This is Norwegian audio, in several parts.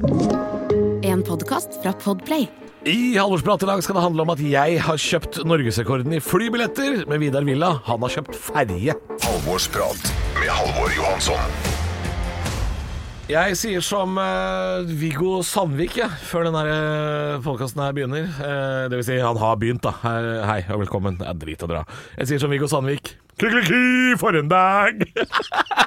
En podkast fra Podplay. I Halvorsprat i dag skal det handle om at jeg har kjøpt norgesrekorden i flybilletter med Vidar Villa. Han har kjøpt ferje. Halvorsprat med Halvor Johansson. Jeg sier som uh, Viggo Sandvik, ja, før denne uh, podkasten her begynner. Uh, det vil si, han har begynt, da. Hei, hei og velkommen. Det er drit å dra. Jeg sier som Viggo Sandvik. Klikk-klikk, for en dag!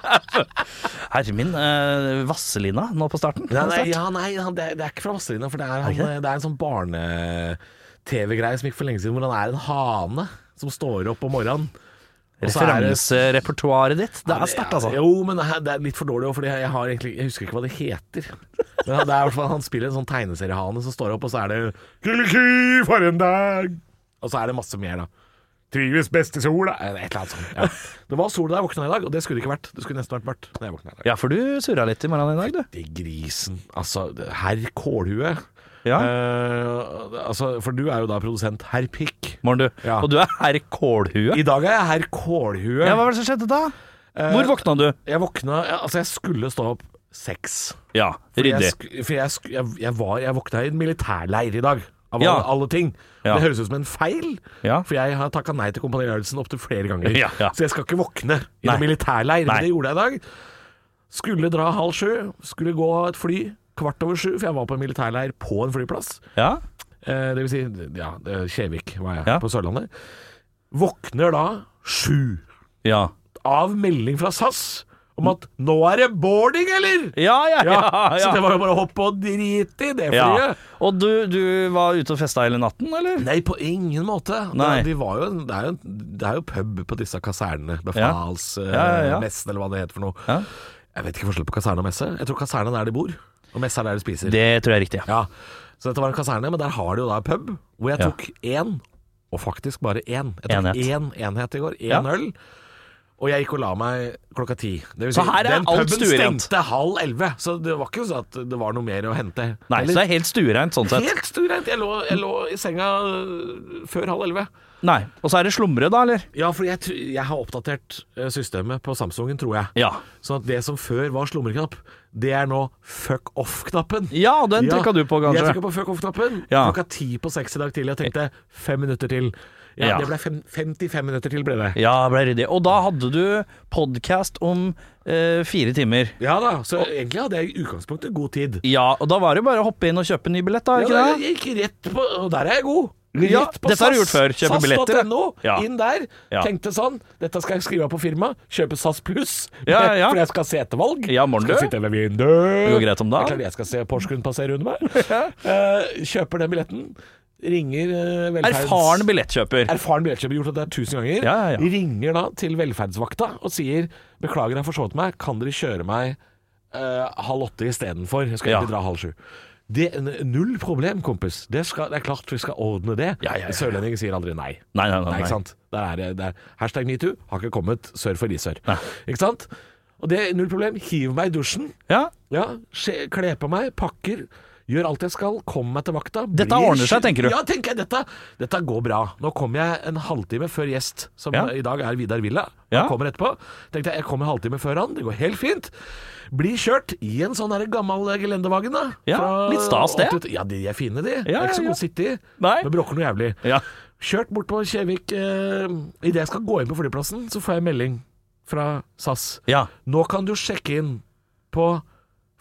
Herre min, eh, Vasselina nå på starten. Nei, nei, ja, nei han, det, er, det er ikke fra Vasselina, for det er, han, det? det er en sånn barne-TV-greie som gikk for lenge siden, hvor han er en hane som står opp om morgenen. Og så er det- Referanserepertoaret ditt. Det er sterkt, altså. Jo, men det er- litt for dårlig òg, fordi jeg, har egentlig, jeg husker ikke hva det heter. Men det er i hvert fall Han spiller en sånn tegneseriehane som står opp, og så er det Kykeliky, for en dag! Og så er det masse mer, da. Trives best i sola Et eller annet sånt. Ja. Det var sol da jeg våkna i dag, og det skulle det ikke vært. Det skulle nesten vært mørkt da jeg våkna i dag. Ja, for du surra litt i morgenen i dag, du. Det grisen. Altså, herr Kålhue. Ja. Eh, altså, for du er jo da produsent herr Pikk. Morgen, du. Ja. Og du er herr Kålhue. I dag er jeg herr Kålhue. Ja, hva var det som skjedde da? Hvor våkna du? Jeg våkna Altså, jeg skulle stå opp seks. Ja, ryddig. ryddig. Jeg, sk- for jeg, sk- jeg, jeg, var, jeg våkna i en militærleir i dag, av Ja. alle, alle ting. Ja. Det høres ut som en feil, Ja. for jeg har takka nei til Kompani Lauritzen opptil flere ganger. Så jeg skal ikke våkne i Nei. en militærleir, Nei. det gjorde jeg i dag. Skulle dra halv sju, skulle gå et fly kvart over sju, for jeg var på en militærleir på en flyplass. Ja. Eh, det vil si, ja, Kjevik var jeg på Sørlandet. Våkner da sju Ja. av melding fra SAS om at 'nå er det boarding', eller? Ja, ja, ja. Ja, Så det var jo bare å hoppe og drite i det ja. flyet. Og du, du var ute og festa hele natten, eller? Nei, på ingen måte. Nei. Det, de var jo, det, er jo, det er jo pub på disse kasernene. Ja, ja, ja. Befalsmessen, eller hva det heter for noe. Ja. Jeg vet ikke forskjell på kaserne og messe. Jeg tror kaserne er der de bor, og messe er der de spiser. Det tror jeg er riktig, ja. Ja, Så dette var en kaserne, men der har de jo da pub, hvor jeg Ja. tok én, og faktisk bare én. Jeg tok Enhet. én enhet i går. Én Ja. øl. Og jeg gikk og la meg klokka ti. Det vil Så her er den alt puben stuerent. stengte halv elleve, så det var ikke sånn at det var noe mer å hente. Nei, Eller- så det er helt stuereint sånn sett. Helt stuereint. Jeg, lå- jeg lå i senga øh, før halv elleve. Nei. Og så er det slumre, da, eller? Ja, for jeg, tr- jeg har oppdatert øh, systemet på Samsungen, tror jeg. Ja. Sånn at det som før var slumreknapp, det er nå fuck off-knappen. Ja, den trykka du på, Jeg kanskje? trykka på fuck off-knappen Ja. klokka ti på seks i dag tidlig og tenkte fem minutter til. Ja, Ja. Det ble fem, 55 minutter til, ble det. Ja, ble ryddig. Og da hadde du podkast om eh, fire timer. Ja da, så egentlig hadde jeg i utgangspunktet god tid. Ja, og da var det jo bare å hoppe inn og kjøpe en ny billett, da? Ja, ikke da, det? jeg gikk rett på Og der er jeg god. Ja, dette har du gjort før, kjøpe billetter. SAS.no, Ja. inn der. Ja. Tenkte sånn, dette skal jeg skrive av på firma. Kjøpe SAS pluss. Ja, ja. For jeg skal se etter valg. Ja, morgen skal sitte ved vinduet. Det går greit om dagen. klart jeg skal se Porsgrunn passere under meg. uh, kjøper den billetten. Ringer uh, velferds... Erfaren billettkjøper. Erfaren billettkjøper, gjort det tusen ganger. Ja, ja, ja. Ringer da til velferdsvakta og sier Beklager, jeg har forsovet meg. Kan dere kjøre meg uh, halv åtte istedenfor? Jeg skal egentlig dra halv sju. Det er null problem, kompis. Det, skal, det er klart vi skal ordne det. Ja, ja, ja. Sørlendinger sier aldri nei. Nei, nei, nei. Nei, ikke er er, hashtag metoo har ikke kommet sør for Risør. Ikke sant? Og det er null problem. Hiv meg i dusjen. Ja, Ja, kle på meg, pakker. Gjør alt jeg skal, kom meg til vakta. Dette ordner seg, tenker du? Ja, tenker jeg. Dette, dette går bra. Nå kommer jeg en halvtime før gjest, som Ja. i dag er Vidar Villa. Ja. Han kommer etterpå. Tenkte jeg, jeg kommer en halvtime før han. Det går helt fint. Blir kjørt i en sånn der gammel gelendevagen, da. Ja, litt stas, det. 80 Ja, de er fine, de. Ja, det er ikke så ja, god å sitte i. Men bråker noe jævlig. ja. Kjørt bort på Kjevik. Eh, Idet jeg skal gå inn på flyplassen, så får jeg melding fra SAS. ja. Nå kan du sjekke inn på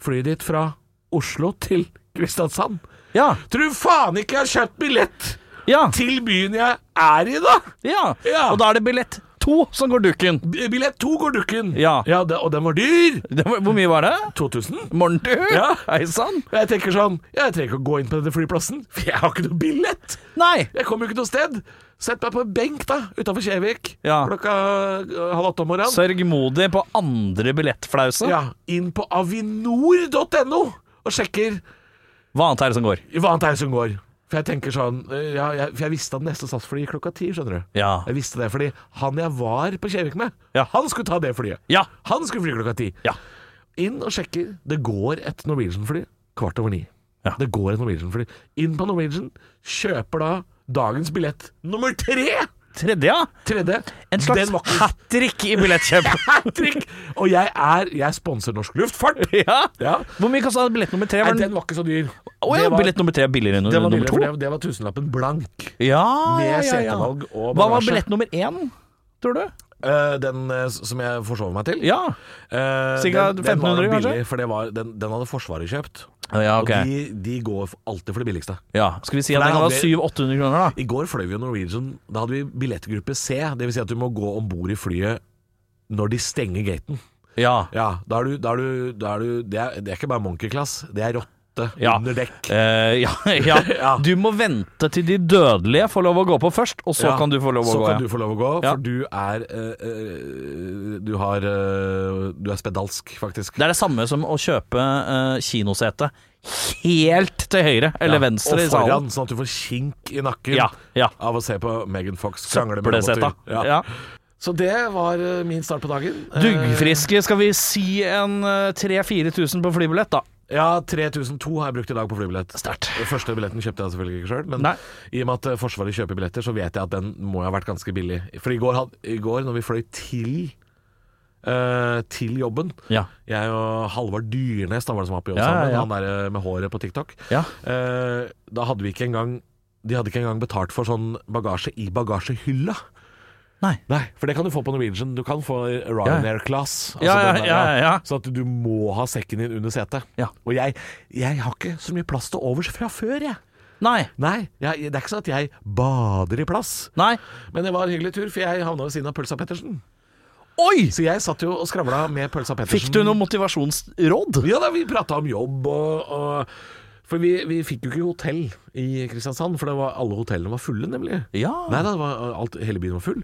flyet ditt fra Oslo til Kristiansand. Ja. Tror faen ikke jeg har kjøpt billett Ja. til byen jeg er i, da! ja. Ja. Og da er det billett to som går dukken. Billett to går dukken. Ja. det, og den var dyr! Det var, hvor mye var det? 2000. Morgentur. Ja. Hei sann. Jeg tenker sånn Jeg trenger ikke å gå inn på denne flyplassen, for jeg har ikke noe billett! Nei. Jeg kommer jo ikke noe sted. Sett meg på en benk da, utafor Kjevik Ja. klokka øh, halv åtte om morgenen. Sørgmodig på andre billettflause. Ja, inn på avinor.no og sjekker Hva annet er det som går? hva annet er det som går. For jeg tenker sånn øh, ja, jeg, For jeg visste at neste SAS-fly gikk klokka ti, skjønner du. Ja. Jeg visste det fordi han jeg var på Kjevik med, Ja. han skulle ta det flyet. Ja. Han skulle fly klokka ti. Ja. Inn og sjekker. Det går et Norwegian-fly kvart over ni. Ja. Det går et Norwegian-fly. Inn på Norwegian, kjøper da dagens billett nummer tre! Tredje, ja. Tredje. En slags Den var hat trick i billettkjøp. Trikk! Og jeg er Jeg sponser norsk luftfart. ja. Ja. Hvor mye kosta billett nummer tre? Nei, Var den, den var ikke så dyr. Oh, ja, var- billett nummer tre er billigere enn nummer to? det, det var tusenlappen blank. Ja, Med ja, ja, ja. setevalg og Hva var billett nummer én, tror du? Uh, den uh, som jeg forsov meg til. Ja. Uh, Sikkert den, den var 1500 billig, kanskje? For det var, den, den hadde Forsvaret kjøpt. Ja, ok. Og de, de går alltid for det billigste. Ja, Skal vi si at For den der var hadde vi- 700-800 kroner, da? I går fløy vi jo Norwegian. Da hadde vi billettgruppe C. Det vil si at du må gå om bord i flyet når de stenger gaten. Ja. Ja, da er du, da er du, da er du det, er, det er ikke bare monkey class, det er rotte Ja. under dekk. Eh, ja, ja. Du må vente til de dødelige får lov å gå på først, og så kan du få lov å så gå. kan Ja. du få lov å gå, for du er eh, eh, Du har eh, Du er spedalsk, faktisk. Det er det samme som å kjøpe uh, kinosete helt til høyre eller Ja, venstre i Og foran, sånn at du får kink i nakken Ja, ja. av å se på Megan Fox krangle med roboter. Så det var eh, min start på dagen. Eh, Duggfriske, skal vi si en uh, 3000-4000 på flybillett, da? Ja, 3002 har jeg brukt i dag på flybillett. Sterkt. Første billetten kjøpte jeg selvfølgelig ikke sjøl, men Nei. i og med at eh, Forsvaret kjøper billetter, så vet jeg at den må ha vært ganske billig. For i går, had, i går når vi fløy til Uh, til jobben Ja. Jeg og Halvard Dyrnes, da var det som var på jobb Ja, sammen, ja. han der eh, med håret på TikTok. Ja. Eh, da hadde vi ikke engang De hadde ikke engang betalt for sånn bagasje i bagasjehylla. Nei. Nei, for det kan du få på Norwegian. Du kan få Ryanair-class. Altså Ja, ja, ja, ja. Så at du må ha sekken din under setet. Og jeg, jeg har ikke så mye plass til overs fra før, jeg. Nei. Nei, jeg, det er ikke sånn at jeg bader i plass. Nei. Men det var en hyggelig tur, for jeg havna ved siden av Pølsa Pettersen. Oi! Så jeg satt jo og skravla med Pølsa Pettersen. Fikk du noe motivasjonsråd? Ja da, vi prata om jobb og, og For vi, vi fikk jo ikke hotell i Kristiansand, for det var, alle hotellene var fulle, nemlig. Ja. Nei da, det var alt, hele byen var full.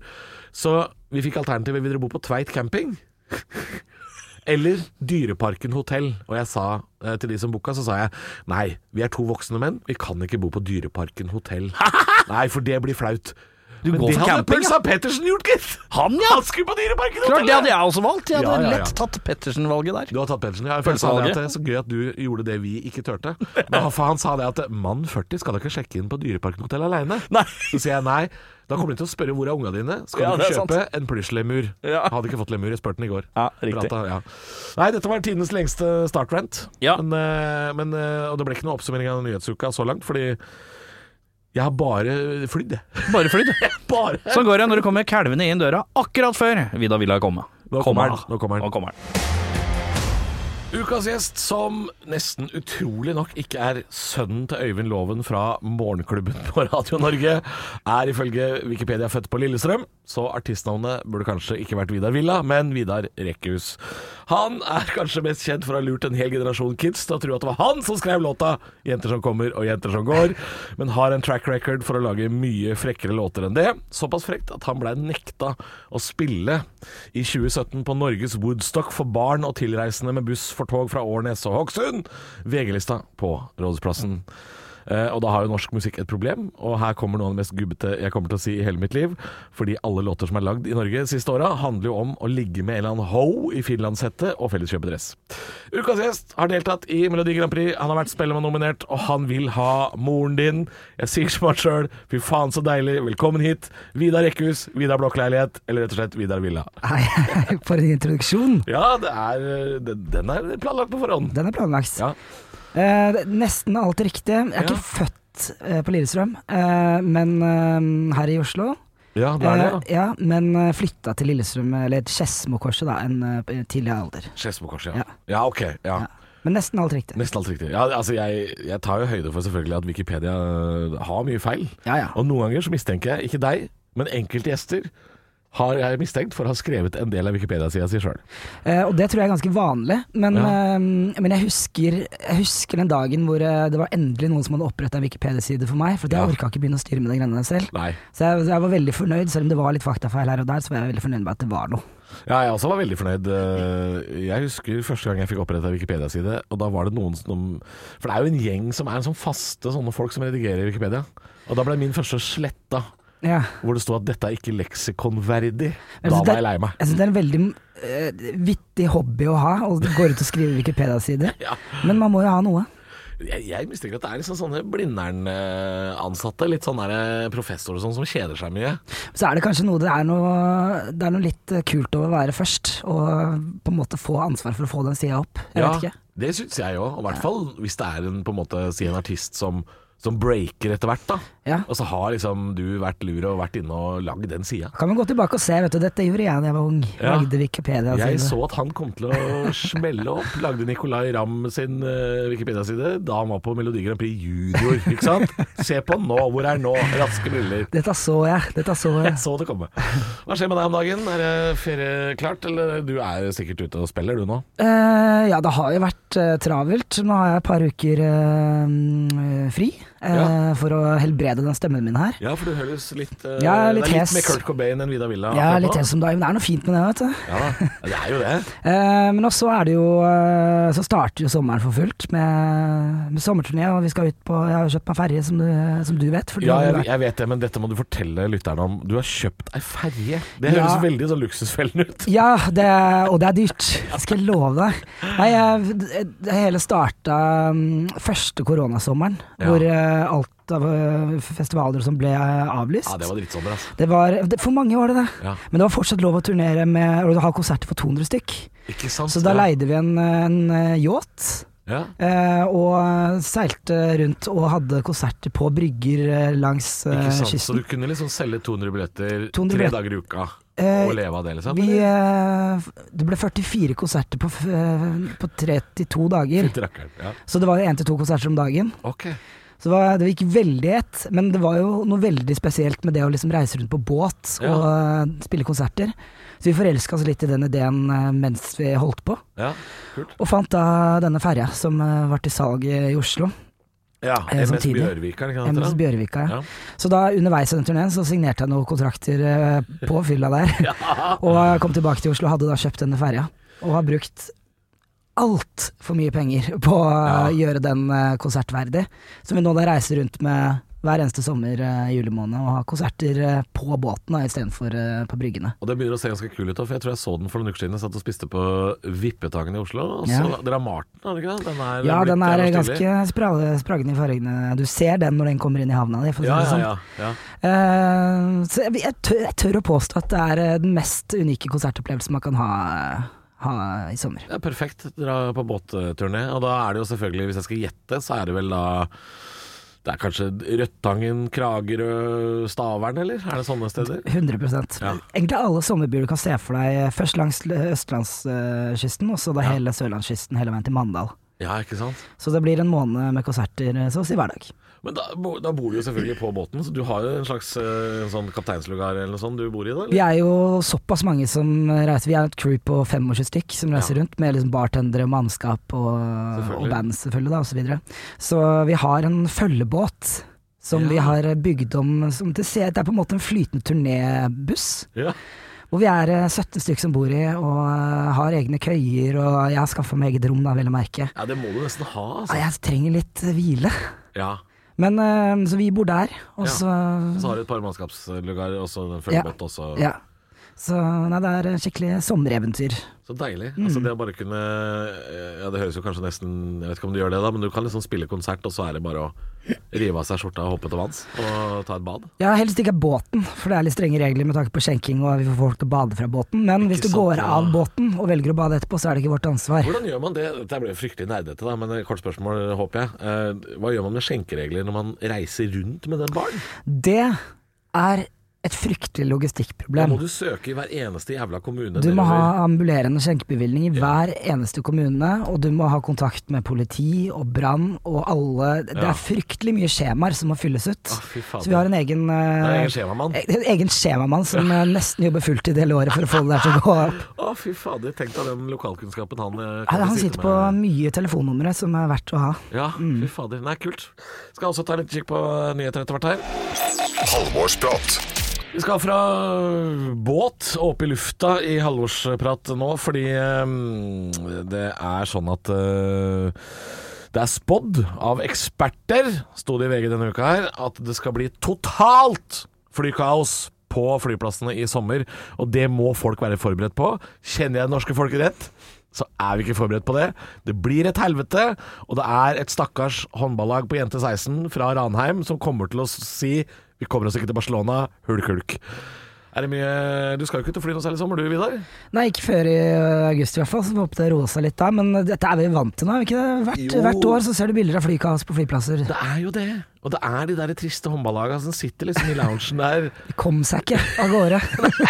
Så vi fikk alternativet vil dere bo på Tveit camping. Eller Dyreparken hotell. Og jeg sa eh, til de som booka, så sa jeg nei, vi er to voksne menn, vi kan ikke bo på Dyreparken hotell. nei, for det blir flaut. Du Men går det for hadde camping, Pølsa Pettersen gjort, gitt! Han, ja! Han skulle på Dyreparken Klart, det hadde jeg også valgt. Jeg hadde Ja, ja, ja. lett tatt Pettersen-valget der. Du har tatt Pettersen. Jeg han Pølsevalget. at det er så gøy at du gjorde det vi ikke turte. Men han, for han sa det at mann 40 skal da ikke sjekke inn på Dyreparken hotell aleine. Nei. Så sier jeg nei. Da kommer de til å spørre hvor er unga dine. Skal Ja, du det ikke er kjøpe en plysjlemur? Ja. Hadde ikke fått lemur, jeg spurte den i går. Ja, riktig. Prata, ja. Nei, dette var tidenes lengste startrant. Ja. Men, eh, men, eh, og det ble ikke noe oppsummering av nyhetsuka så langt, fordi jeg har bare flydd, jeg. Bare flydd. Bare. Sånn går det når du kommer kalvende inn døra akkurat før Vidar Villa kommer. Nå kommer han, nå kommer han. Nå kommer han. Ukas gjest, som nesten utrolig nok ikke er sønnen til Øyvind Loven fra Morgenklubben på Radio Norge, er ifølge Wikipedia født på Lillestrøm, så artistnavnet burde kanskje ikke vært Vidar Villa, men Vidar Rekkehus. Han er kanskje mest kjent for å ha lurt en hel generasjon kids til å tro at det var han som skrev låta 'Jenter som kommer og jenter som går', men har en track record for å lage mye frekkere låter enn det. Såpass frekt at han blei nekta å spille i 2017 på Norges Woodstock for barn og tilreisende med buss for tog fra Årnes og Hokksund. VG-lista på Rådhusplassen. Eh, og da har jo norsk musikk et problem, og her kommer noe av det mest gubbete jeg kommer til å si i hele mitt liv. Fordi alle låter som er lagd i Norge siste åra, handler jo om å ligge med en eller annen ho i finlandshette og felleskjøpedress. Ukas gjest har deltatt i Melodi Grand Prix, han har vært Spellemann-nominert, og han vil ha moren din. Jeg sier han sjøl, fy faen så deilig, velkommen hit. Vidar Rekkehus, Vidar Blokkleilighet, eller rett og slett Vidar Villa. For en introduksjon. Ja, det er, den, den er planlagt på forhånd. Den er planlagt. Ja. Eh, nesten alt riktig. Jeg er Ja. ikke født eh, på Lillestrøm, eh, men eh, her i Oslo. Ja, det er det, Eh, ja, men eh, flytta til Lillestrøm, eller Skedsmokorset, da, en tidligere tidlig alder. Skedsmokorset, ja. Ja. Ja, ok. Ja. Men nesten alt riktig. Nesten alt riktig. Ja, altså jeg, jeg tar jo høyde for selvfølgelig at Wikipedia har mye feil. Ja, ja. Og noen ganger så mistenker jeg, ikke deg, men enkelte gjester har jeg mistenkt for å ha skrevet en del av Wikipedia-sida si sjøl. Eh, og det tror jeg er ganske vanlig, men, Ja. eh, men jeg, husker, jeg husker den dagen hvor eh, det var endelig noen som hadde oppretta en Wikipedia-side for meg, for jeg Ja. orka ikke begynne å styre med de greiene selv. Nei. Så jeg, jeg var veldig fornøyd, selv om det var litt faktafeil her og der, så var jeg veldig fornøyd med at det var noe. Ja, jeg også var veldig fornøyd. Øh, Jeg husker første gang jeg fikk oppretta Wikipedia-side, og da var det noen som For det er jo en gjeng som er en sånn faste sånne folk som redigerer Wikipedia. Og da ble min første sletta, Ja. hvor det sto at dette er ikke leksikonverdig. Da var jeg lei meg. Jeg synes det er en veldig uh, vittig hobby å ha, å gå ut og skrive Wikipedia-sider. Ja. Men man må jo ha noe. Jeg, jeg mistenker at det er liksom sånne Blindern-ansatte, litt sånn der professorer sånn, som kjeder seg mye. Så er det kanskje noe det er noe, det er noe litt eh, kult over å være først, og på en måte få ansvar for å få den sida opp. Jeg vet ikke. Det syns jeg òg. I hvert fall hvis det er en, på en måte, si en artist som, som breaker etter hvert. da Ja. Og så har liksom du vært lur og vært inne og lagd den sida. Kan vi gå tilbake og se, vet du, dette gjorde jeg da jeg var ung. Ja. Lagde Wikipedia. Jeg så at han kom til å smelle opp. Lagde Nicolay Ramm sin eh, Wikipedia-side da han var på Melodi Grand Prix Junior. Ikke sant? Se på nå, hvor er nå? Raske briller. Dette så jeg, dette så jeg. Jeg så det komme. Hva skjer med deg om dagen? Er det ferieklart, eller du er sikkert ute og spiller du nå? Uh, ja, det har jo vært uh, travelt. Nå har jeg et par uker mm, fri Ja. for å helbrede den stemmen min her. Ja, for du høres litt, uh, Ja, litt Det er litt med Kurt Cobain enn Vida Villa. Jeg er litt hest hes om dagen, men det er noe fint med det, vet du. Ja det er jo det. Eh, men også er det jo eh, Så starter jo sommeren for fullt med, med sommerturné, og vi skal ut på Jeg har kjøpt meg ferje, som, du- som du vet. Ja, jeg, jeg vet det, men dette må du fortelle lytterne om. Du har kjøpt ei ferje. Det Ja. høres veldig sånn luksusfellen ut. Ja, det, og det er dyrt. Det skal jeg love deg. Nei, jeg, det, hele starta um, første koronasommeren, Ja. hvor eh, alt av eh, festivaler som ble avlyst. Ja, det var drittsommer, altså. Det var, det, for mange var det det. Ja. Men det var fortsatt lov å turnere med og ha konserter for 200 stykk. Ikke sant? Så da ja. leide vi en, en eh, yacht. Ja. eh, og seilte rundt og hadde konserter på brygger eh, langs eh, Ikke sant? Så du kunne liksom selge 200 billetter 200 tre dager i uka Eh, og leve av det, liksom? Vi, eh, det ble 44 konserter på, eh, på 32 dager. Ja. Så det var én til to konserter om dagen. Ok. Så det, var, det gikk veldig i ett. Men det var jo noe veldig spesielt med det å liksom reise rundt på båt og Ja. eh, spille konserter. Så vi forelska oss litt i den ideen eh, mens vi holdt på. Ja, kult. Og fant da denne ferja som eh, var til salg i Oslo. Ja, MS. Bjørvika, kan MS? Bjørvika. Ja. Ja. Så da underveis i den turneen så signerte jeg noen kontrakter på fylla der. og kom tilbake til Oslo og hadde da kjøpt denne ferja. Og har brukt altfor mye penger på å Ja. gjøre den eh, konsertverdig. Så vi nå da reiser rundt med hver eneste sommer eh, i julemåned og har konserter eh, på båten istedenfor på bryggene. Og det begynner å se ganske kul ut, for jeg tror jeg så den for noen uker siden. Jeg satt og spiste på Vippetangen i Oslo. Og så Ja. Dere har malt den, har dere ikke det? Den er Ja, den er ganske spragende i fargene. Du ser den når den kommer inn i havna di, for å si det ja, sånn. ja, så jeg, jeg, tør, jeg tør å påstå at det er den mest unike konsertopplevelsen man kan ha, ha i sommer. Er perfekt. Dra på båtturné. Og da er det jo selvfølgelig, hvis jeg skal gjette, så er det vel da Det er kanskje Rødtangen, Kragerø, Stavern, eller? Er det sånne steder? 100 Ja. Egentlig alle sommerbyer du kan se for deg, først langs østlandskysten, og så da Ja. hele sørlandskysten hele veien til Mandal. Ja, ikke sant? Så det blir en måned med konserter eh, så å si hver dag. Men da, da bor du jo selvfølgelig på båten, så du har jo en slags eh, en sånn kapteinslugar eller noe sånt du bor i da? Vi er jo såpass mange som reiser. Vi er et crew på 25 stykk som reiser Ja. rundt, med liksom bartendere, mannskap og, og band selvfølgelig, da, og så videre. Så vi har en følgebåt som Ja. vi har bygd om som til, se- Det er på en måte en flytende turnébuss. Ja. Hvor vi er eh, 17 stykk som bor i, og eh, har egne køyer, og jeg har skaffa meg eget rom, da, vel å merke. ja, det må du nesten ha, Ja, altså. jeg trenger litt eh, hvile. Ja. Men eh, Så vi bor der, og Ja. så Så har du et par mannskapslugar, og så en følgebåt også. Ja. Så nei, det er skikkelig sommereventyr. Så deilig. Mm. Altså det å bare kunne Ja, det høres jo kanskje nesten Jeg vet ikke om du gjør det, da, men du kan liksom spille konsert, og så er det bare å rive av seg skjorta og hoppe til vanns og ta et bad. Ja, helst ikke båten, for det er litt strenge regler med tanke på skjenking og vi får folk til å bade fra båten. Men hvis du sant, går ja. av båten og velger å bade etterpå, så er det ikke vårt ansvar. Hvordan gjør man det? Dette ble fryktelig nerdete, da, men kort spørsmål, håper jeg. Eh, Hva gjør man med skjenkeregler når man reiser rundt med den baren? Det er et fryktelig Da logistikkproblem. må du søke i hver eneste jævla kommune. Du må ha ambulerende skjenkebevilgning i hver eneste kommune, og du må ha kontakt med politi og brann og alle Det Ja. er fryktelig mye skjemaer som må fylles ut. Ah. Så vi har en egen, eh, egen skjemamann. en egen skjemamann som eh, nesten jobber fulltid hele året for å få det der til å gå opp. Å, fy fader. Tenk deg den lokalkunnskapen han eh, Han, kan han sitter på med. mye telefonnumre som er verdt å ha. Ja, Mm. fy fader. Nei, kult. Skal også ta litt kikk på nyheter etter hvert her. Halvorsprat. Vi skal fra båt og opp i lufta i halvårsprat nå, fordi eh, det er sånn at eh, det er spådd av eksperter, sto det i VG denne uka her, at det skal bli totalt flykaos på flyplassene i sommer. Og det må folk være forberedt på. Kjenner jeg det norske folket rett? så er vi ikke forberedt på det. Det blir et helvete, og det er et stakkars håndballag på jente 16 fra Ranheim som kommer til å si vi kommer oss ikke til Barcelona, hulk hulk. Er det mye Du skal jo ikke ut og fly noe særlig sommer, du Vidar? Nei, ikke før i august i hvert fall, så vi håper det roer seg litt da. Men dette er vi vant til nå, er vi ikke det? Hvert, hvert år så ser du bilder av flykaos på flyplasser. Det er jo det. Og det er de der triste håndballaga som sitter liksom i loungen der. De kom seg ikke av gårde.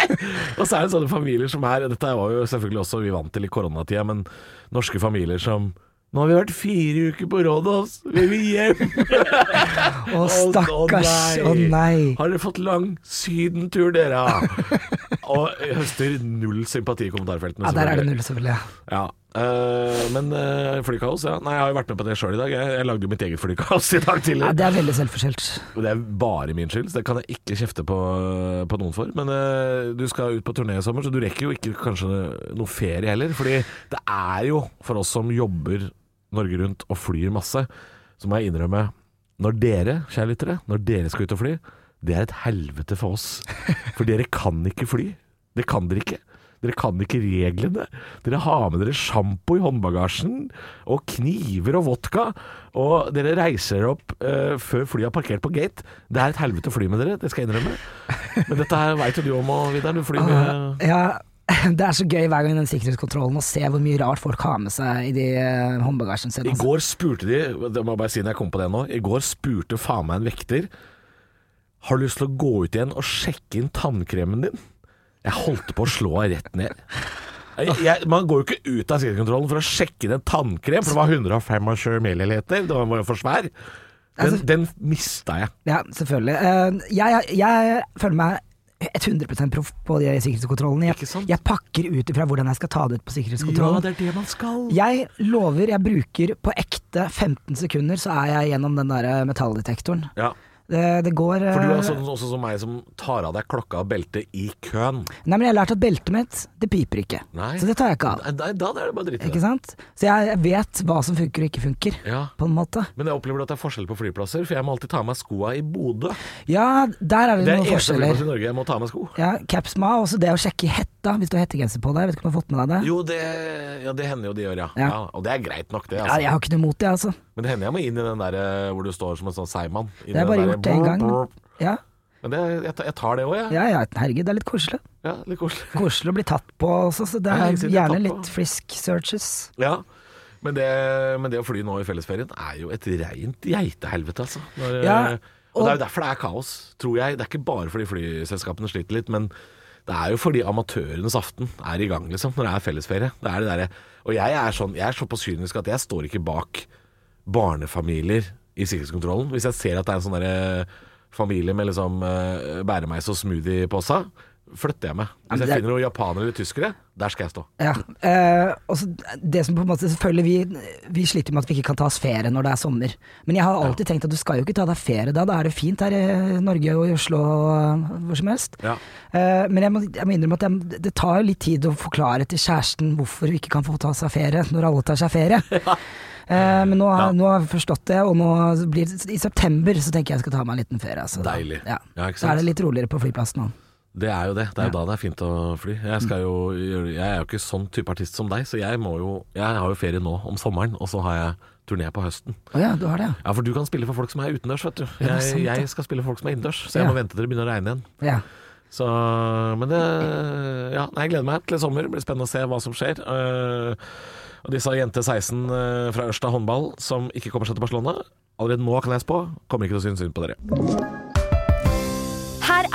Og så er det sånne familier som er Dette var jo selvfølgelig også vi vant til i koronatida, men norske familier som nå har vi vært fire uker på Rådås, vi vil hjem! Å, stakkars. Å nei. Har dere fått lang sydentur, dere? Og høster null sympati i kommentarfeltene. Ja, der er det null, selvfølgelig. Ja. Uh, men uh, flykaos, ja. Nei, jeg har jo vært med på det sjøl i dag. Jeg, jeg lagde jo mitt eget flykaos i dag Ja, det er veldig selvforskyldt. Det er bare min skyld, så det kan jeg ikke kjefte på, på noen for. Men uh, du skal ut på turné i sommer, så du rekker jo ikke kanskje noe ferie heller. Fordi det er jo for oss som jobber Norge rundt og flyr masse, så må jeg innrømme Når dere, kjære lyttere, når dere skal ut og fly, det er et helvete for oss. For dere kan ikke fly. Det kan dere ikke. Dere kan ikke reglene. Dere har med dere sjampo i håndbagasjen, og kniver og vodka. Og dere reiser dere opp uh, før flyet har parkert på gate. Det er et helvete å fly med dere, det skal jeg innrømme. Men dette her veit jo du om, Vidar. Du flyr med Ja, det er så gøy hver gang i den sikkerhetskontrollen å se hvor mye rart folk har med seg i de eh, håndbagasjen sin. I Altså. går spurte de, det må jeg bare si når jeg kom på det nå, i går spurte faen meg en vekter Har du lyst til å gå ut igjen og sjekke inn tannkremen din? Jeg holdt på å slå henne rett ned. Jeg, jeg, man går jo ikke ut av sikkerhetskontrollen for å sjekke inn en tannkrem, for det var 125 milliliter, det var jo for svær. Den, Altså- den mista jeg. Ja, selvfølgelig. Eh, Jeg, jeg føler meg 100% proff på de sikkerhetskontrollene. Jeg, jeg pakker ut ifra hvordan jeg skal ta det ut på sikkerhetskontrollen. er det man skal. Jeg lover, jeg bruker på ekte 15 sekunder, så er jeg gjennom den der metalldetektoren. Ja, Det, det går for du er sånn, også som meg som tar av deg klokka og beltet i køen. Nei, men jeg har lært at beltet mitt, det piper ikke. Nei. Så det tar jeg ikke av. Nei, da er det bare dritt i Ikke det. sant? Så jeg vet hva som funker og ikke funker, Ja. på en måte. Men jeg opplever at det er forskjell på flyplasser, for jeg må alltid ta av meg skoa i Bodø. Ja, der er det, Det er noen eneste flyplass forskjeller. i Norge jeg må ta av meg sko. Ja, Capsma, også det å sjekke hetta, hvis du har hettegenser på deg. Vet ikke om du har fått med deg det? Jo, det, ja, det hender jo de gjør, ja. ja. Ja. Og det er greit nok, det. Ja, Altså. jeg har ikke noe imot det, altså. Men det hender jeg må inn i den der eh, hvor du står som en sånn seigmann. Det har jeg bare gjort en gang. Ja, Men det, jeg, jeg tar det òg, jeg. ja, ja herregud, det er litt koselig. Ja, litt koselig. Koselig å bli tatt på også, så det er er gjerne litt frisk searches. Ja. Men det, men det å fly nå i fellesferien er jo et reint geitehelvete, altså. Når, Ja, eh, og, og- det er jo derfor det er kaos, tror jeg. Det er ikke bare fordi flyselskapene sliter litt, men det er jo fordi amatørenes aften er i gang, liksom, når det er fellesferie. Det er det der, Og jeg er sånn Jeg er såpass kynisk at jeg står ikke bak barnefamilier i sikkerhetskontrollen. Hvis jeg ser at det er en sånn familie med liksom uh, bæremeis og smoothie på seg, flytter jeg meg. Hvis jeg finner noen japanere eller tyskere, der skal jeg stå. Ja, eh, også det som på en måte Selvfølgelig, vi, vi sliter med at vi ikke kan ta oss ferie når det er sommer. Men jeg har alltid tenkt at du skal jo ikke ta deg ferie da. Da er det fint her i Norge og i Oslo og hvor som helst. Ja. Eh, men jeg må, jeg må innrømme at jeg, det tar jo litt tid å forklare til kjæresten hvorfor hun ikke kan få ta seg ferie når alle tar seg ferie. Eh, men nå, har- Ja. nå har jeg forstått det, og nå blir det, i september så tenker jeg jeg skal ta meg en liten ferie. Altså, da. Deilig. Ja. Ja, Så er det litt roligere på flyplassen nå. Det er jo det. Det er jo da det er fint å fly. Jeg, skal jo, jeg er jo ikke sånn type artist som deg, så jeg må jo Jeg har jo ferie nå om sommeren, og så har jeg turné på høsten. Oh ja, du har det, ja. Ja, for du kan spille for folk som er utendørs, vet du. Jeg, sant, jeg skal spille for folk som er innendørs, så jeg Ja. må vente til det begynner å regne igjen. ja. Så, men det Ja, jeg gleder meg til sommer. Det blir spennende å se hva som skjer. Uh, og disse jente 16 uh, fra Ørsta håndball, som ikke kommer seg til Barcelona. Allerede nå kan jeg spå, kommer ikke til å synes synd på dere.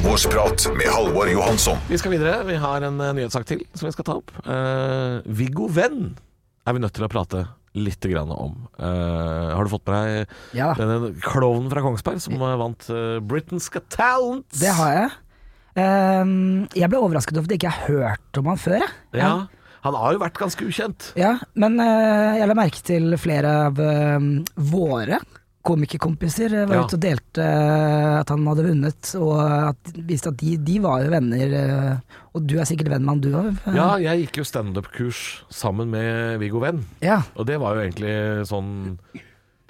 Halvorsprat med Halvor Johansson. Vi skal videre. Vi har en eh, nyhetssak til som vi skal ta opp. Uh, Viggo Venn er vi nødt til å prate litt grann om. Uh, har du fått med deg Ja. denne klovnen fra Kongsberg som vant uh, Britain's Got Talent? Det har jeg. Ehm, jeg ble overrasket over at jeg ikke har hørt om han før. Jeg. Ja. Han har jo vært ganske ukjent. Ja, men jeg la merke til flere av våre komikerkompiser var Ja. ute og delte eh, at han hadde vunnet, og at, viste at de, de var jo venner. eh, Og du er sikkert venn med han, du òg? Ja, jeg gikk jo standup-kurs sammen med Viggo Venn, ja. og det var jo egentlig sånn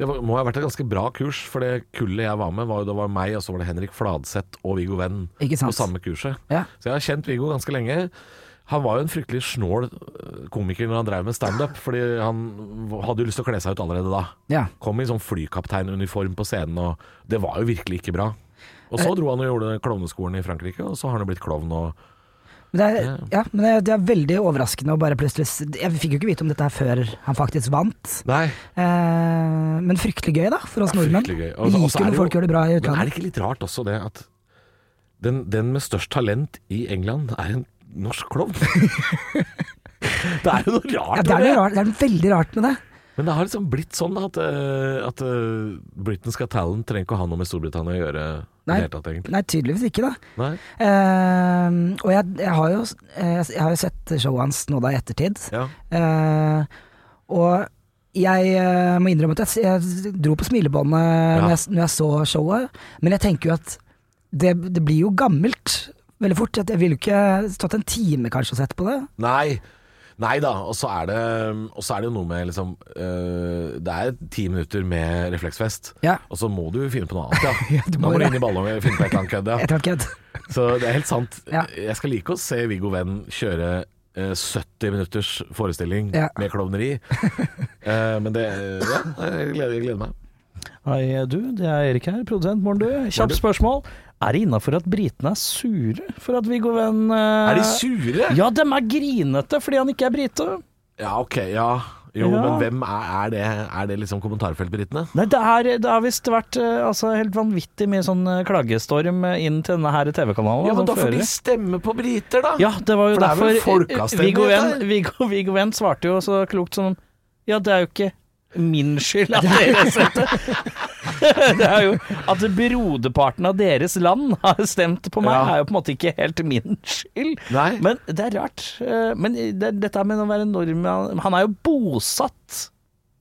Det var, må ha vært et ganske bra kurs, for det kullet jeg var med, var, jo- det var meg, og så var det Henrik Fladseth og Viggo Venn på samme kurset. Ja. Så jeg har kjent Viggo ganske lenge. Han var jo en fryktelig snål øh, komiker når han drev med standup, fordi han hadde jo lyst til å kle seg ut allerede da. ja. Kom i sånn flykapteinuniform på scenen, og det var jo virkelig ikke bra. Og så dro han og gjorde klovneskolen i Frankrike, og så har han jo blitt klovn og Men, det er, ja, men det, er, det er veldig overraskende å bare plutselig Jeg fikk jo ikke vite om dette her før han faktisk vant. Nei. Eh, men fryktelig gøy, da, for oss Ja, nordmenn. gøy. Vi Og så- og så liker er når folk jo- gjør det bra i utlandet. Men er det ikke litt rart også det at den, den med størst talent i England er en norsk klovn? det er jo noe Ja, rart det, er noe rart, det er noe veldig rart med det. Men det har liksom blitt sånn at, uh, at uh, Britain's Got Talent trenger ikke å ha noe med Storbritannia å gjøre Nei. tatt. Nei, tydeligvis ikke, da. Nei. Eh, og jeg, jeg, har jo, eh, jeg har jo sett showet hans nå da i ettertid. Ja. Uh, og jeg må innrømme at jeg, jeg dro på smilebåndet Ja. når, når jeg så showet, men jeg tenker jo at det, det blir jo gammelt veldig fort. Jeg ville ikke stått en time kanskje og sett på det. Nei. Nei da, og så er det, og så er det jo noe med liksom øh, Det er ti minutter med refleksfest, Ja. og så må du finne på noe annet, ja. Ja, du må må du inn i ballongen og finne på et eller annet kødd, ja. Så det er helt sant. Ja. Jeg skal like å se Viggo Venn kjøre eh, 70 minutters forestilling Ja. med klovneri. uh, men det Ja, jeg gleder, jeg gleder meg. Hei, du. Det er Erik her, produsent. Morgen, du. Kjapt spørsmål. Er det innafor at britene er sure for at Viggo Venn eh, Er de sure? Ja, dem er grinete fordi han ikke er brite. Ja, ok, ja. Jo, Ja. men hvem er, er det? Er det liksom kommentarfeltbritene? Nei, det er, det har visst vært eh, altså, helt vanvittig mye sånn eh, klagestorm eh, inn til denne her TV-kanalen. Ja, men som da får fører- de stemme på briter, da! Ja, det var jo For det er vel derfor eh, folkeavstemning, Viggo Venn, dette her? Viggo, Viggo Venn svarte jo så klokt som Ja, det er jo ikke min skyld at dere stemte. Det er jo At broderparten av deres land har stemt på meg, Ja. er jo på en måte ikke helt min skyld. Nei. Men det er rart. Eh, Men det, dette med å være nordmann Han er jo bosatt.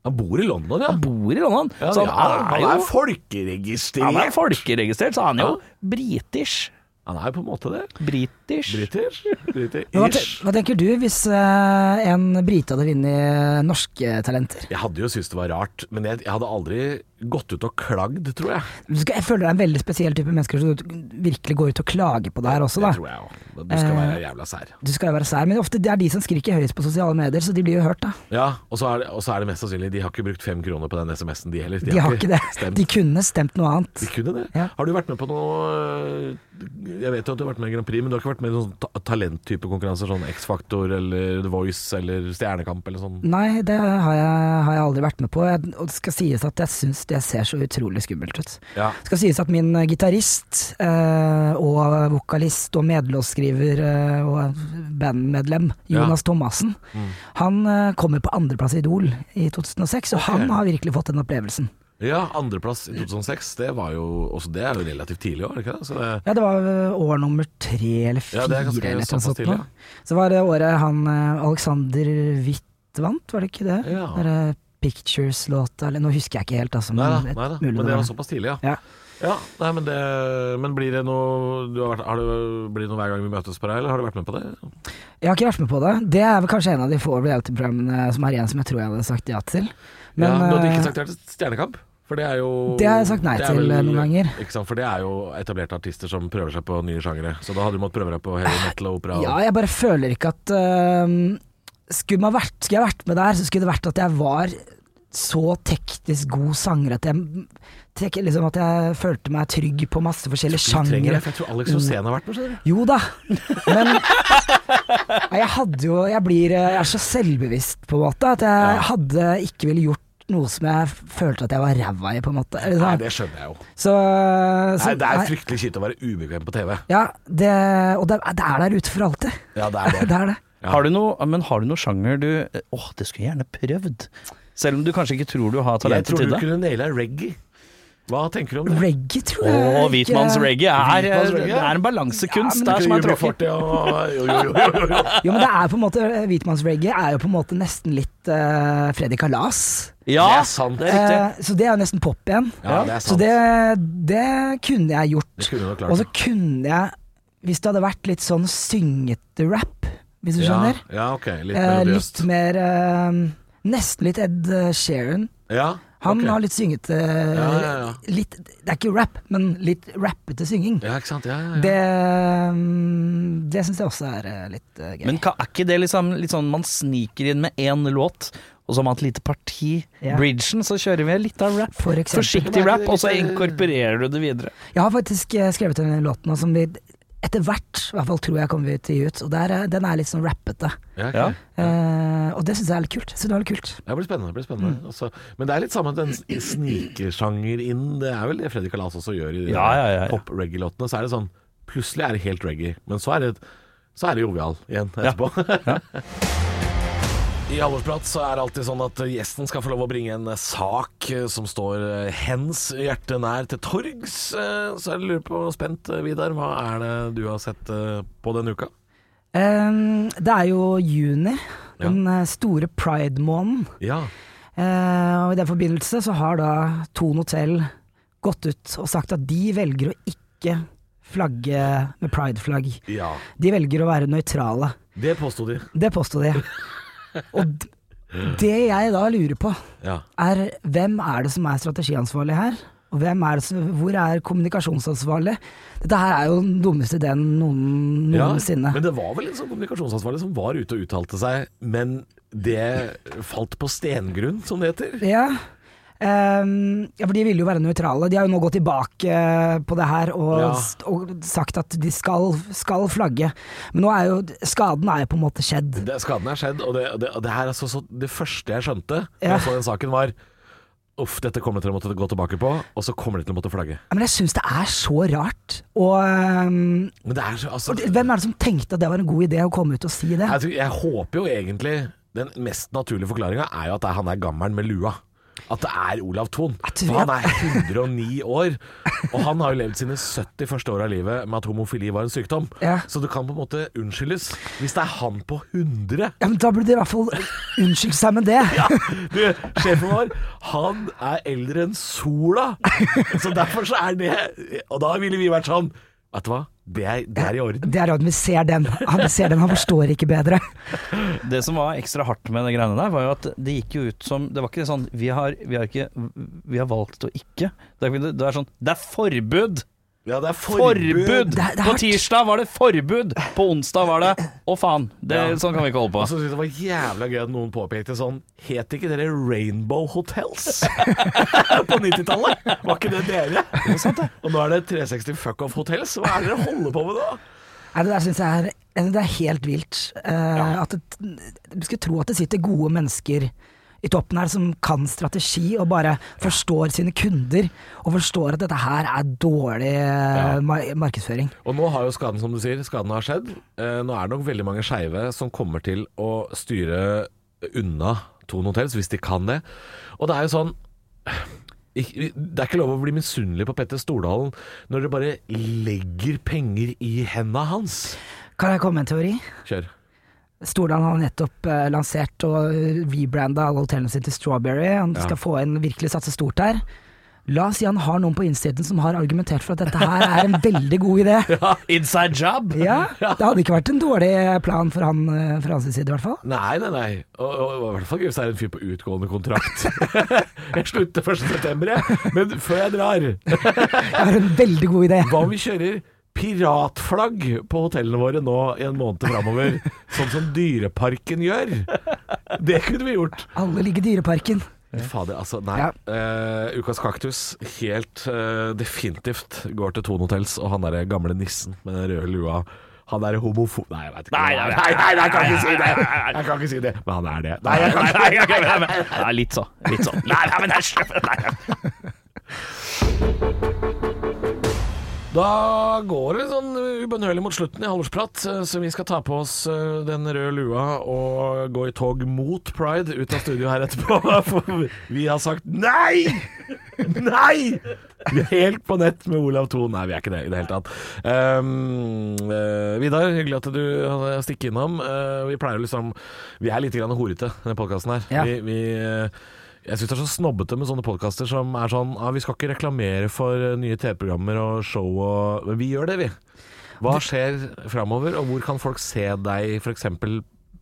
Han bor i London, ja. Han bor i London. ja, så han, ja, er han jo er folkeregistrert. Han er folkeregistrert, så han er jo british. Han er jo på en måte det. British. British. Men Hva, te, British. hva tenker du hvis eh, en brite hadde vunnet norske talenter? Jeg hadde jo syntes det var rart, men jeg, jeg hadde aldri gått ut og klagd, tror jeg. Jeg føler det er en veldig spesiell type mennesker som virkelig går ut og klager på det her også, Det tror jeg òg. Du skal være Eh, jævla sær. Du skal være sær, men ofte det er de som skriker høyest på sosiale medier, så de blir jo hørt, da. Ja, og så er, det- og så er det mest sannsynlig De har ikke brukt fem kroner på den SMS-en, de heller. De, har ikke det. stemt. De kunne stemt noe annet. De kunne det. Ja. Har du vært med på noe øh, Jeg vet jo at du har vært med i Grand Prix, men du har ikke vært med i noen ta talenttype konkurranser? Sånn X-Faktor eller The Voice eller Stjernekamp eller sånn? Nei, det har jeg, har jeg aldri vært med på. Jeg, og det skal sies at jeg syns det ser så utrolig skummelt ut. Ja. Skal sies at min eh, gitarist eh, og vokalist og medlåtskriver eh, og bandmedlem, Ja. Jonas Thomassen, Mm. han eh, kommer på andreplass i Idol i 2006, og han har virkelig fått den opplevelsen. ja, andreplass i 2006, det var jo også Det er jo relativt tidlig er ikke det? Så det Ja, det var eh, år nummer tre eller fire Ja, det er ganske eller såpass tidlig, nå. Så var det året han eh, Alexander Witt vant, var det ikke det? Ja. der, Pictures-låta, eller nå husker jeg ikke helt, altså. Men nei nei, men det var- såpass tidlig, ja. Ja. Ja, nei, men, det, men blir det noe du har vært, har det, Blir det noe hver gang vi møtes på deg, eller har du vært med på det? Jeg har ikke vært med på det. Det er vel kanskje en av de få reality-programmene som er igjen som jeg tror jeg hadde sagt ja til. Men, ja, du hadde eh, ikke sagt ja til Stjernekamp? For det er jo Det har jeg sagt nei er til, eh, noen ganger. Ikke sant, For det er jo etablerte artister som prøver seg på nye sjangere. Så da hadde du måttet prøve deg på heavy metal og opera. og- Ja, jeg bare føler ikke at øhm, skulle, man vært, skulle jeg vært med der, så skulle det vært at jeg var så teknisk god sanger at jeg liksom at jeg følte meg trygg på masse forskjellige sjangere. jeg tror Alex Rosén har vært med. skjønner du. Jo da, men jeg hadde jo Jeg blir Jeg er så selvbevisst, på en måte, at jeg Ja. hadde ikke ville gjort noe som jeg følte at jeg var ræva i, på en måte. Eller Nei, det skjønner jeg jo. Så, så Nei, det er fryktelig kjipt å være ubekvem på TV. Ja, det, og det, det er der ute for alltid. Ja, det er det. Det er det. Ja. Har du noe, men har du noe sjanger du Åh, det skulle jeg gjerne prøvd. Selv om du kanskje ikke tror du har Jeg tror du det. kunne naila reggae. Hva tenker du om det? Reggae, tror jeg. Åh, hvitmanns hvitmannsreggae er, Hvitmannsreggae? det er en balansekunst Ja, der som er tråkig. Jo, jo, jo, jo, jo. Jo, men det er på en måte Hvitmannsreggae er jo på en måte nesten litt uh, Freddy Kalas. Ja, Det er sant. det er riktig. Eh, så det er jo nesten pop igjen. Ja, det er Så det, det kunne jeg gjort. Det kunne du klart. Og så kunne jeg, hvis det hadde vært litt sånn syngete rap, hvis du skjønner. Ja, ja ok. Litt Eh, litt mer eh, Nesten litt Ed Sheeran. Ja, Han okay. har litt syngete Ja, ja, ja. Litt, Det er ikke rap, men litt rappete synging. Ja, ikke sant. Ja, ja, ja. Det, mm, det syns jeg også er eh, litt eh, gøy. Men er ikke det liksom litt sånn man sniker inn med én låt, og så har man et lite parti, Ja. bridgen, så kjører vi litt av rap. For eksempel. Forsiktig rap, og så inkorporerer du det videre. Jeg har faktisk eh, skrevet en låt nå som vi etter hvert i hvert fall tror jeg kommer til å gi ut. Og der, er- den er litt sånn rappete. Ja, okay. Ja. uh, og det syns jeg er litt kult. Så det er litt kult. Det blir spennende. det blir spennende Mm. Også, Men det er litt samme den snikesjanger inn. Det er vel det Freddy Kalas også gjør i de Ja, ja, ja, ja. pop-reggae-låtene. Så er det sånn Plutselig er det helt reggae, men så er det, så er det jovial igjen etterpå. I Halvorsprat så er det alltid sånn at gjesten skal få lov å bringe en sak eh, som står eh, hens hjerte nær til torgs. Eh, Så jeg lurer på, spent, eh, Vidar, hva er det du har sett eh, på denne uka? Um, det er jo juni, den eh, store pride-måneden. Ja. Uh, og i den forbindelse så har da Thon hotell gått ut og sagt at de velger å ikke flagge med pride-flagg. ja. De velger å være nøytrale. Det påsto de. Det påstod de. Og det jeg da lurer på, Ja. er hvem er det som er strategiansvarlig her? Og hvem er det som, hvor er kommunikasjonsansvarlig? Dette her er jo den dummeste ideen noen, noensinne. Ja, men det var vel en sånn kommunikasjonsansvarlig som var ute og uttalte seg, men det falt på stengrunn, som det heter. Ja. Ehm, ja, for de ville jo være nøytrale. De har jo nå gått tilbake på det her og, Ja. og sagt at de skal, skal flagge. Men nå er jo skaden er jo på en måte skjedd. Det, skaden er skjedd, og det, det, det her er så, så Det første jeg skjønte da jeg så den saken, var Uff, dette kommer de til å måtte gå tilbake på, og så kommer de til å måtte flagge. Men jeg syns det er så rart. Og, um, Men det er så altså, og hvem er det som tenkte at det var en god idé å komme ut og si det? jeg, jeg håper jo egentlig Den mest naturlige forklaringa er jo at han er gammelen med lua. At det er Olav Thon. Han er 109 år, og han har jo levd sine 70 første år av livet med at homofili var en sykdom. Ja. Så det kan på en måte unnskyldes hvis det er han på 100. Ja, men Da burde de i hvert fall unnskylde seg med det. Ja, du, sjefen vår, han er eldre enn sola. Så derfor så er det Og da ville vi vært sånn Vet du hva, det er, det er i orden. Det er at vi ser den. Han ser den, han forstår ikke bedre. Det som var ekstra hardt med de greiene der, var jo at det gikk jo ut som Det var ikke sånn Vi har, vi har, ikke, vi har valgt å ikke. Det er, det er sånn Det er forbud! Ja, det er Forbud! Det er- det er På tirsdag var det forbud! På onsdag var det Å, faen. Det, Ja. Sånn kan vi ikke holde på. Og så synes jeg det var jævla gøy at noen påpekte sånn Het ikke dere Rainbow Hotels på 90-tallet? Var ikke det dere? Og nå er det 360 Fuck Off Hotels. Hva er det dere holder på med da? Nei, det der syns jeg er, det er helt vilt. Eh, at det, Du skulle tro at det sitter gode mennesker i toppen her som kan strategi og bare forstår sine kunder, og forstår at dette her er dårlig ja. mar markedsføring. Og nå har jo skaden, som du sier, skaden har skjedd. Eh, nå er det nok veldig mange skeive som kommer til å styre unna Thon Hotels, hvis de kan det. Og det er jo sånn det er ikke lov å bli misunnelig på Petter Stordalen når dere bare legger penger i henda hans. Kan jeg komme med en teori? Kjør. Stordalen har nettopp eh, lansert og rebranda alle hotellene sine til Strawberry. Han Ja. skal få inn virkelig satse stort her. La oss si han har noen på innsiden som har argumentert for at dette her er en veldig god idé. Ja, Inside job! Ja, Det hadde ikke vært en dårlig plan for han eh, fra hans side, i hvert fall. Nei, nei, nei. Og, og, og i hvert fall hvis det er en fyr på utgående kontrakt. jeg slutter 1. september, jeg. Men før jeg drar Det er en veldig god idé. Hva om vi kjører piratflagg på hotellene våre nå i en måned framover, sånn som Dyreparken gjør? Det kunne vi gjort. Alle ligger i Dyreparken. Fader, altså. Nei. Ja. Uh, Ukas kaktus helt uh, definitivt går til Tone Hotels og han derre gamle nissen med den røde lua. Han er homofo... Nei, jeg veit ikke. Nei, nei, nei, nei, nei, jeg kan ikke si det! Jeg kan ikke si det, men han er det. Nei, jeg kan Nei, nei, nei, nei, nei, nei, litt så. Litt så. Nei, nei, men æsj! Da går det sånn ubønnhørlig mot slutten i halvårsprat, eh, så vi skal ta på oss eh, den røde lua og gå i tog mot pride ut av studio her etterpå. For vi har sagt nei! Nei! Vi er helt på nett med Olav Thon. Nei, vi er ikke det i det hele tatt. Um, uh, Vidar, hyggelig at du stikker innom. Uh, vi pleier liksom Vi er litt grann horete, denne podkasten her. Ja. Vi, vi, eh, jeg syns det er så snobbete med sånne podkaster som er sånn ah, Vi skal ikke reklamere for eh, nye TV-programmer og show og Men vi gjør det, vi. Hva skjer framover, og hvor kan folk se deg f.eks.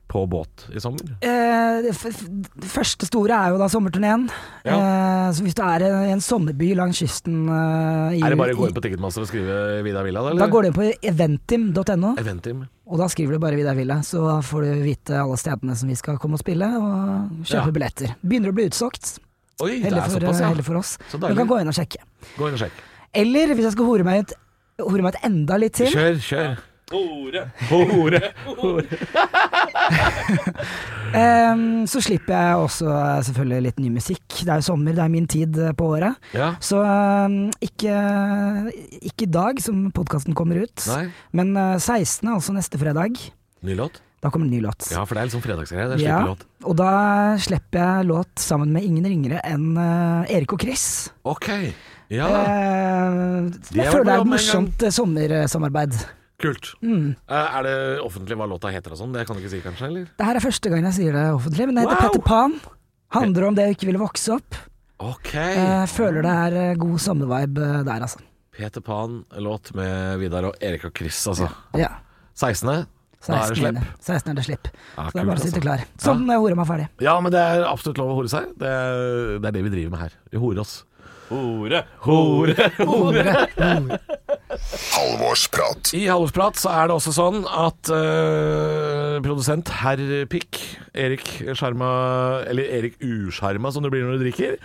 på båt i sommer? Eh, det, første store er jo da sommerturneen. Ja. Eh, så hvis du er i en sommerby langs kysten eh, i, Er det bare å gå inn på Ticketmaster og skrive Vidar Villa, da? Da går du inn på eventim.no, Eventim. og da skriver du bare Vidar Villa. Så får du vite alle stedene som vi skal komme og spille, og kjøpe Ja. billetter. Begynner å bli utsolgt. Oi, Heldig er for, såpass, ja. heldig for oss. Så Du kan gå inn og sjekke. Gå inn og sjekk. Eller hvis jeg skal hore meg ut, hore meg ut enda litt til Kjør, kjør. Hore. Hore. Ehm, så slipper jeg også eh, selvfølgelig litt ny musikk. Det er jo sommer, det er min tid eh, på året. Ja. Så um, ikke, ikke i dag som podkasten kommer ut, Nei. men uh, 16., altså neste fredag, Ny låt? da kommer det en ny låt. Ja, for det er liksom fredagsgreie. Det er Ja, låt. og da slipper jeg låt sammen med ingen ringere enn uh, Erik og Chris. Ok. Ja, Eh, vært jeg føler det er et morsomt eh, sommersamarbeid. Kult. Mm. Eh, Er det offentlig hva låta heter og sånn? Det kan du ikke si, kanskje? eller? Det her er første gang jeg sier det offentlig, men det heter Wow! Petter Pan. Handler om det å ikke ville vokse opp. Ok. Jeg føler det er eh, god sommervibe eh, der, altså. Peter Pan-låt med Vidar og Erik og Chris, altså. Ja. 16. Da er det 16. slipp. 16. er det slipp. Ja, Så det er bare å sitte altså. klar. Sånn jeg horer meg ferdig. Ja, men det er absolutt lov å hore seg. Det er, det er det vi driver med her. Vi horer oss. Hore, hore, Hore. Hore, hore. Halvorsprat. I Halvorsprat så er det også sånn at uh, produsent herr Pikk, Erik Sjarma Eller Erik Usjarma, som det blir når du drikker.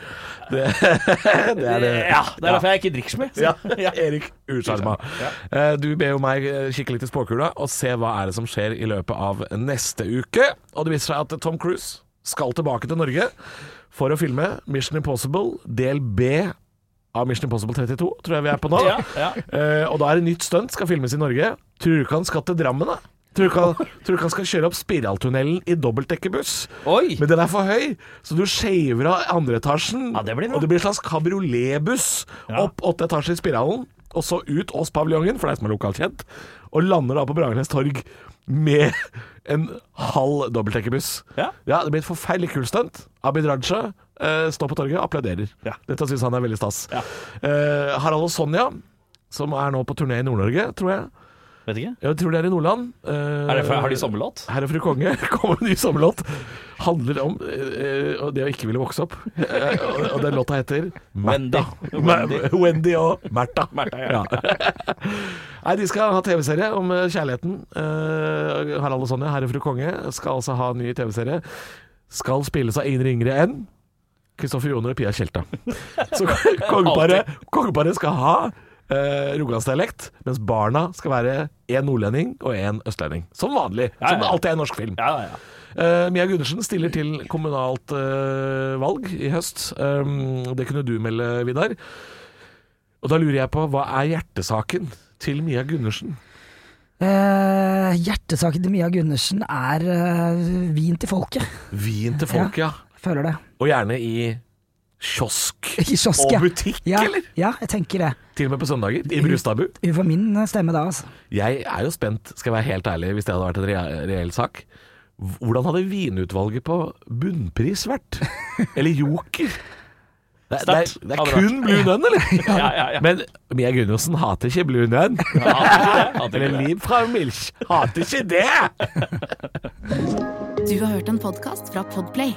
Det, det er det. Ja, det er derfor jeg ikke drikker så mye. Ja, Erik Usjarma. Uh, Du ber jo meg eh, kikke litt i spåkula og se hva er det som skjer i løpet av neste uke. Og det viser seg at Tom Cruise skal tilbake til Norge for å filme Mission Impossible del B av Mission Impossible 32, tror jeg vi er på nå. Ja, ja. Uh, og da er det nytt stunt, skal filmes i Norge. Tror du ikke han skal til Drammen, da? Tror du ikke han, skal kjøre opp Spiraltunnelen i dobbeltdekkerbuss? Men den er for høy, så du shaver av andre etasjen. Ja, det og det blir en slags kabrioletbuss opp åtte etasjer i Spiralen, og så ut Ås paviljongen, for det er som er lokalt kjent, og lander da på Bragernes torg med en halv dobbeltdekkerbuss. Ja. det blir et forferdelig kult stunt. Abid Raja står på torget og applauderer. Ja. Dette syns han er veldig stas. Ja. Eh, Harald og Sonja, som er nå på turné i Nord-Norge, tror jeg. Vet ikke. Jeg tror det er i Nordland. Eh, Er det, for- har de sommerlåt? Herr og fru konge kommer en ny sommerlåt. Handler om eh, eh, det å ikke ville vokse opp. Eh, og, den låta heter Märtha. Wendy. Wendy. Og Märtha. Ja. Nei, de skal ha TV-serie om eh, kjærligheten. Eh, Harald og Sonja, herr og fru konge, skal altså ha ny TV-serie. Skal spilles av ingen ringere enn Kristoffer Joner og Pia Tjelta. Så kongeparet, kongeparet skal ha eh, rogalandsdialekt, mens barna skal være én nordlending og én østlending. Som vanlig. Ja, ja, Som det alltid er i norsk film. Ja, ja, ja. Eh, Mia Gundersen stiller til kommunalt eh, valg i høst. Um, det kunne du melde, Vidar. Og da lurer jeg på, hva er hjertesaken til Mia Gundersen? Eh, hjertesaken til Mia Gundersen er eh, vin til folket. Vin til folk, ja. Føler det. Og gjerne i kiosk. I kiosk, Og ja. butikk, ja, eller? Ja, jeg tenker det. Til og med på søndager. I Brustadbu. For min eh, stemme da, altså. Jeg er jo spent, skal jeg være helt ærlig, hvis det hadde vært en reell sak. Hvordan hadde vinutvalget på bunnpris vært? Eller joker? Det, det, er, det er kun Blue Nun, eller? Ja, ja, ja. Men Mia Gundersen hater ikke Blue Nun. Eller Liv fra Milch hater ikke det! Du har hørt en podkast fra Podplay.